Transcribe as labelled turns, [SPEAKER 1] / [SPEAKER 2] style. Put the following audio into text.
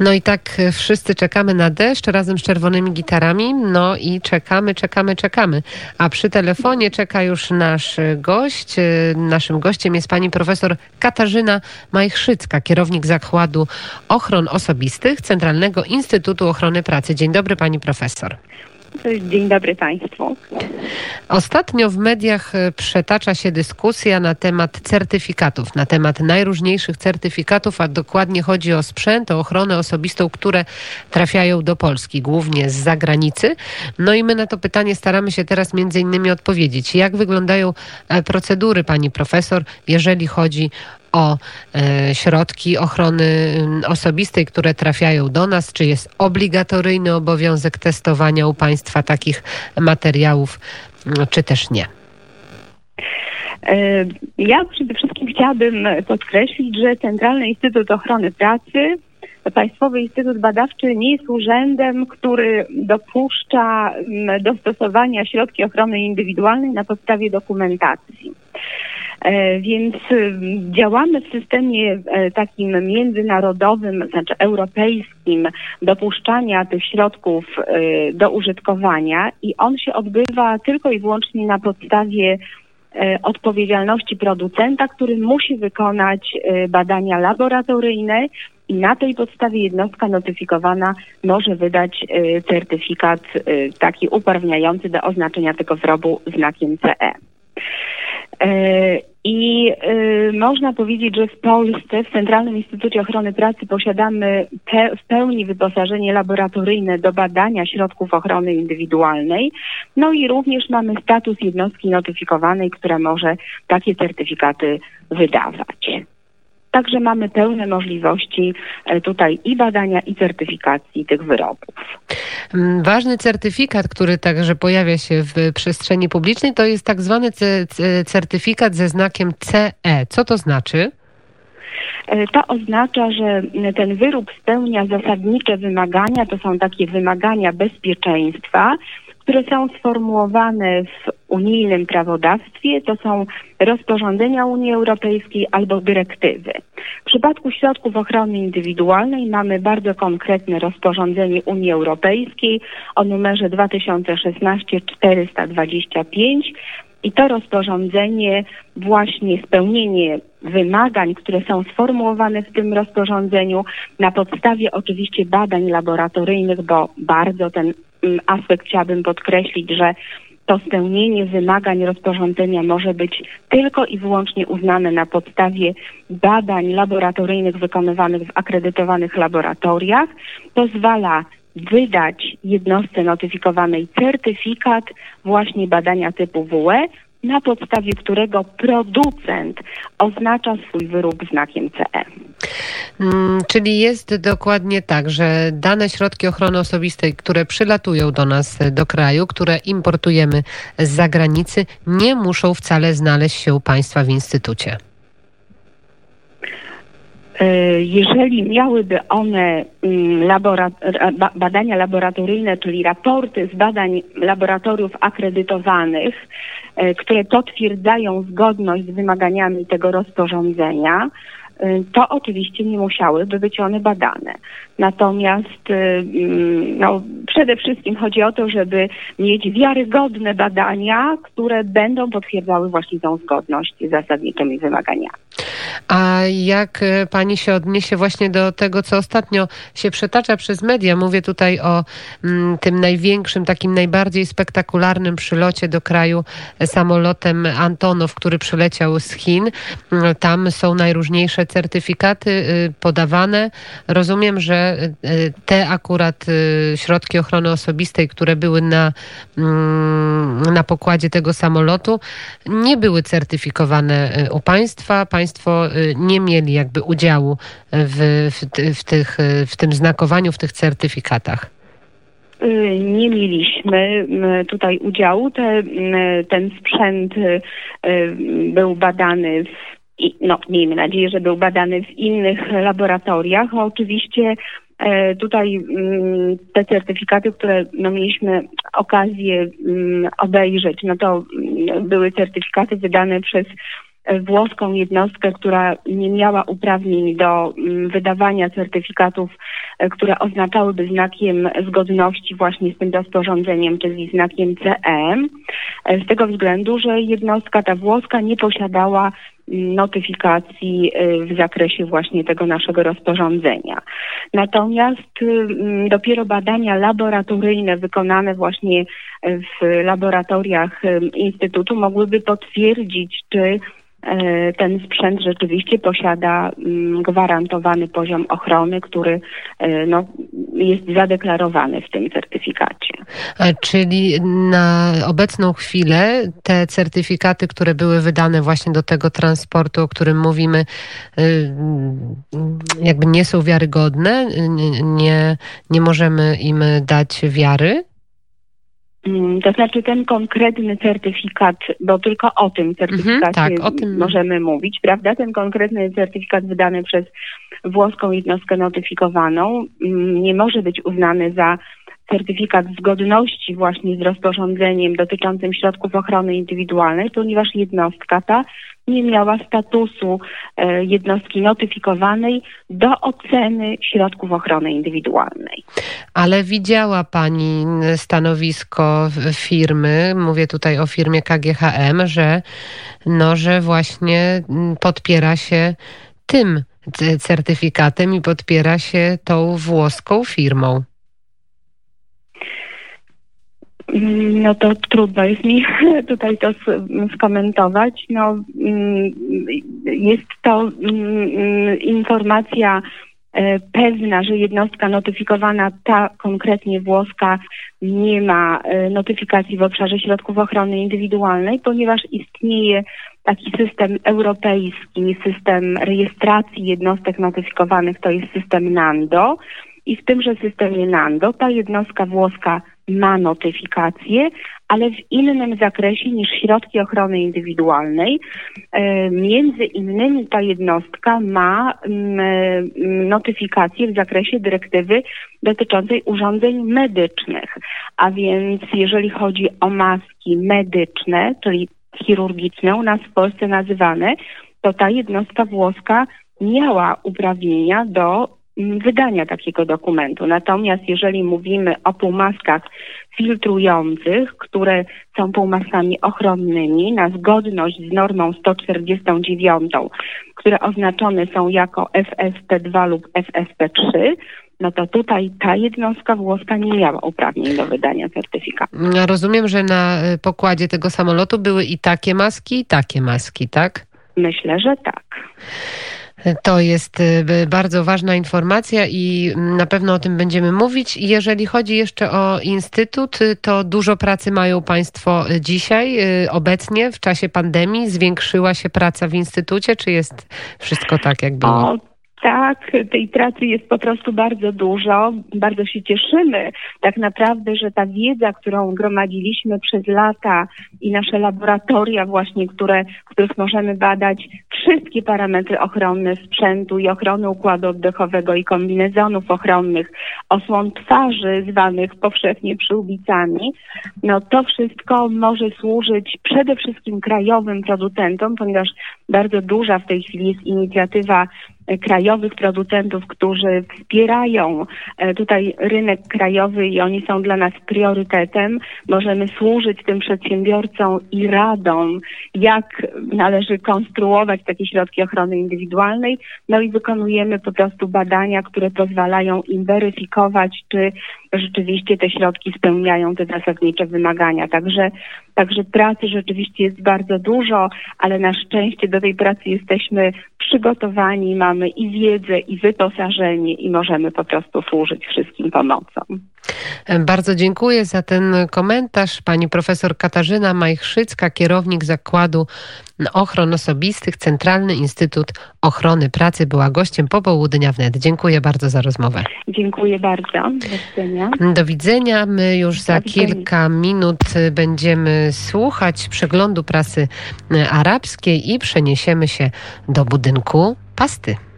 [SPEAKER 1] No i tak e, wszyscy czekamy na deszcz razem z czerwonymi gitarami. No i czekamy, czekamy, czekamy. A przy telefonie czeka już nasz gość. E, naszym gościem jest pani profesor Katarzyna Majchrzycka, kierownik Zakładu Ochron Osobistych Centralnego Instytutu Ochrony Pracy. Dzień dobry pani profesor.
[SPEAKER 2] Dzień dobry Państwu.
[SPEAKER 1] Ostatnio w mediach e, przetacza się dyskusja na temat certyfikatów, na temat najróżniejszych certyfikatów, a dokładnie chodzi o sprzęt, o ochronę osobistą, które trafiają do Polski, głównie z zagranicy. No i my na to pytanie staramy się teraz między innymi odpowiedzieć. Jak wyglądają e, procedury, pani profesor, jeżeli chodzi o e, środki ochrony osobistej, które trafiają do nas? Czy jest obligatoryjny obowiązek testowania u państwa takich materiałów, czy też nie?
[SPEAKER 2] E, ja przede wszystkim chciałabym podkreślić, że Centralny Instytut Ochrony Pracy, Państwowy Instytut Badawczy nie jest urzędem, który dopuszcza mm, dostosowania środki ochrony indywidualnej na podstawie dokumentacji. E, więc działamy w systemie e, takim międzynarodowym, znaczy europejskim dopuszczania tych środków e, do użytkowania i on się odbywa tylko i wyłącznie na podstawie odpowiedzialności producenta, który musi wykonać badania laboratoryjne i na tej podstawie jednostka notyfikowana może wydać certyfikat taki uprawniający do oznaczenia tego wyrobu znakiem CE. E, I y, można powiedzieć, że w Polsce, w Centralnym Instytucie Ochrony Pracy posiadamy pe w pełni wyposażenie laboratoryjne do badania środków ochrony indywidualnej. No i również mamy status jednostki notyfikowanej, która może takie certyfikaty wydawać. Także mamy pełne możliwości e, tutaj i badania, i certyfikacji tych wyrobów.
[SPEAKER 1] Mm, ważny certyfikat, który także pojawia się w przestrzeni publicznej, to jest tak zwany certyfikat ze znakiem CE. Co to znaczy?
[SPEAKER 2] E, to oznacza, że ten wyrób spełnia zasadnicze wymagania, to są takie wymagania bezpieczeństwa, które są sformułowane w unijnym prawodawstwie, to są rozporządzenia Unii Europejskiej albo dyrektywy. W przypadku środków ochrony indywidualnej mamy bardzo konkretne rozporządzenie Unii Europejskiej o numerze 2016-425 i to rozporządzenie, właśnie spełnienie wymagań, które są sformułowane w tym rozporządzeniu, na podstawie oczywiście badań laboratoryjnych, bo bardzo ten aspekt chciałabym podkreślić, że to spełnienie wymagań rozporządzenia może być tylko i wyłącznie uznane na podstawie badań laboratoryjnych wykonywanych w akredytowanych laboratoriach, pozwala wydać jednostce notyfikowanej certyfikat właśnie badania typu WE, na podstawie którego producent oznacza swój wyrób znakiem CE.
[SPEAKER 1] Hmm, czyli jest dokładnie tak, że dane środki ochrony osobistej, które przylatują do nas do kraju, które importujemy z zagranicy, nie muszą wcale znaleźć się u Państwa w instytucie.
[SPEAKER 2] E, jeżeli miałyby one mm, badania laboratoryjne, czyli raporty z badań laboratoriów akredytowanych, e, które potwierdzają zgodność z wymaganiami tego rozporządzenia, to oczywiście nie musiałyby być one badane. Natomiast mm, no, przede wszystkim chodzi o to, żeby mieć wiarygodne badania, które będą potwierdzały właśnie tą zgodność z zasadniczymi wymaganiami.
[SPEAKER 1] A jak e, pani się odniesie właśnie do tego, co ostatnio się przetacza przez media? Mówię tutaj o mm, tym największym, takim najbardziej spektakularnym przylocie do kraju samolotem Antonow, który przyleciał z Chin. Tam są najróżniejsze certyfikaty y, podawane. Rozumiem, że y, te akurat y, środki ochrony osobistej, które były na, mm, na pokładzie tego samolotu, nie były certyfikowane u państwa. Państwo nie mieli jakby udziału w, w, w, tych, w tym znakowaniu, w tych certyfikatach?
[SPEAKER 2] Nie mieliśmy tutaj udziału. Te, ten sprzęt był badany w no, miejmy nadzieję, że był badany w innych laboratoriach. Oczywiście e, tutaj te certyfikaty, które no, mieliśmy okazję obejrzeć, no to były certyfikaty wydane przez włoską jednostkę, która nie miała uprawnień do mm, wydawania certyfikatów, e, które oznaczałyby znakiem zgodności właśnie z tym rozporządzeniem, czyli znakiem CE, z tego względu, że jednostka ta włoska nie posiadała notyfikacji y, w zakresie właśnie tego naszego rozporządzenia. Natomiast y, dopiero badania laboratoryjne wykonane właśnie w laboratoriach y, Instytutu mogłyby potwierdzić, czy E, ten sprzęt rzeczywiście posiada mm, gwarantowany poziom ochrony, który e, no, jest zadeklarowany w tym certyfikacie.
[SPEAKER 1] Czyli na obecną chwilę te certyfikaty, które były wydane właśnie do tego transportu, o którym mówimy, y, jakby nie są wiarygodne, nie, nie możemy im dać wiary?
[SPEAKER 2] Mm, to znaczy ten konkretny certyfikat, bo tylko o tym certyfikacie mhm, tak, o tym... możemy mówić, prawda? Ten konkretny certyfikat wydany przez włoską jednostkę notyfikowaną mm, nie może być uznany za certyfikat zgodności właśnie z rozporządzeniem dotyczącym środków ochrony indywidualnej, ponieważ jednostka ta nie miała statusu e, jednostki notyfikowanej do oceny środków ochrony indywidualnej.
[SPEAKER 1] Ale widziała Pani stanowisko firmy, mówię tutaj o firmie KGHM, że, no, że właśnie podpiera się tym certyfikatem i podpiera się tą włoską firmą.
[SPEAKER 2] No to trudno jest mi tutaj to skomentować. No, mm, jest to mm, informacja e, pewna, że jednostka notyfikowana, ta konkretnie włoska, nie ma e, notyfikacji w obszarze środków ochrony indywidualnej, ponieważ istnieje taki system europejski, system rejestracji jednostek notyfikowanych, to jest system NANDO. I w tymże systemie NANDO ta jednostka włoska ma notyfikację, ale w innym zakresie niż środki ochrony indywidualnej. E, między innymi ta jednostka ma mm, mm, notyfikację w zakresie dyrektywy dotyczącej urządzeń medycznych. A więc jeżeli chodzi o maski medyczne, czyli chirurgiczne, u nas w Polsce nazywane, to ta jednostka włoska miała uprawnienia do wydania takiego dokumentu. Natomiast jeżeli mówimy o półmaskach filtrujących, które są półmaskami ochronnymi na zgodność z normą 149, które oznaczone są jako FSP2 lub FSP3, no to tutaj ta jednostka włoska nie miała uprawnień do wydania certyfikatu.
[SPEAKER 1] Rozumiem, że na pokładzie tego samolotu były i takie maski, i takie maski, tak?
[SPEAKER 2] Myślę, że tak.
[SPEAKER 1] To jest y, bardzo ważna informacja i na pewno o tym będziemy mówić. Jeżeli chodzi jeszcze o Instytut, y, to dużo pracy mają Państwo y, dzisiaj, obecnie w czasie pandemii. Zwiększyła się praca w Instytucie, czy jest wszystko tak, jak było?
[SPEAKER 2] O, tak, tej pracy jest po prostu bardzo dużo. Bardzo się cieszymy tak naprawdę, że ta wiedza, którą gromadziliśmy przez lata i nasze laboratoria właśnie, które, w których możemy badać wszystkie parametry ochronne sprzętu i ochrony układu oddechowego i kombinezonów ochronnych, osłon twarzy zwanych powszechnie przyłbicami, no to wszystko może służyć przede wszystkim krajowym producentom, ponieważ bardzo duża w tej chwili jest inicjatywa krajowych producentów, którzy wspierają e, tutaj rynek krajowy i oni są dla nas priorytetem. Możemy służyć tym przedsiębiorcom i radom, jak należy konstruować takie środki ochrony indywidualnej. No i wykonujemy po prostu badania, które pozwalają im weryfikować, czy rzeczywiście te środki spełniają te zasadnicze wymagania. Także, także pracy rzeczywiście jest bardzo dużo, ale na szczęście do tej pracy jesteśmy przygotowani, mamy i wiedzę, i wyposażenie i możemy po prostu służyć wszystkim pomocą.
[SPEAKER 1] Bardzo dziękuję za ten komentarz. Pani profesor Katarzyna Majchrzycka, kierownik Zakładu Ochron Osobistych, Centralny Instytut Ochrony Pracy, była gościem popołudnia wnet. Dziękuję bardzo za rozmowę.
[SPEAKER 2] Dziękuję bardzo. Do widzenia.
[SPEAKER 1] Do widzenia. My już za kilka minut będziemy słuchać przeglądu prasy arabskiej i przeniesiemy się do budynku pasty.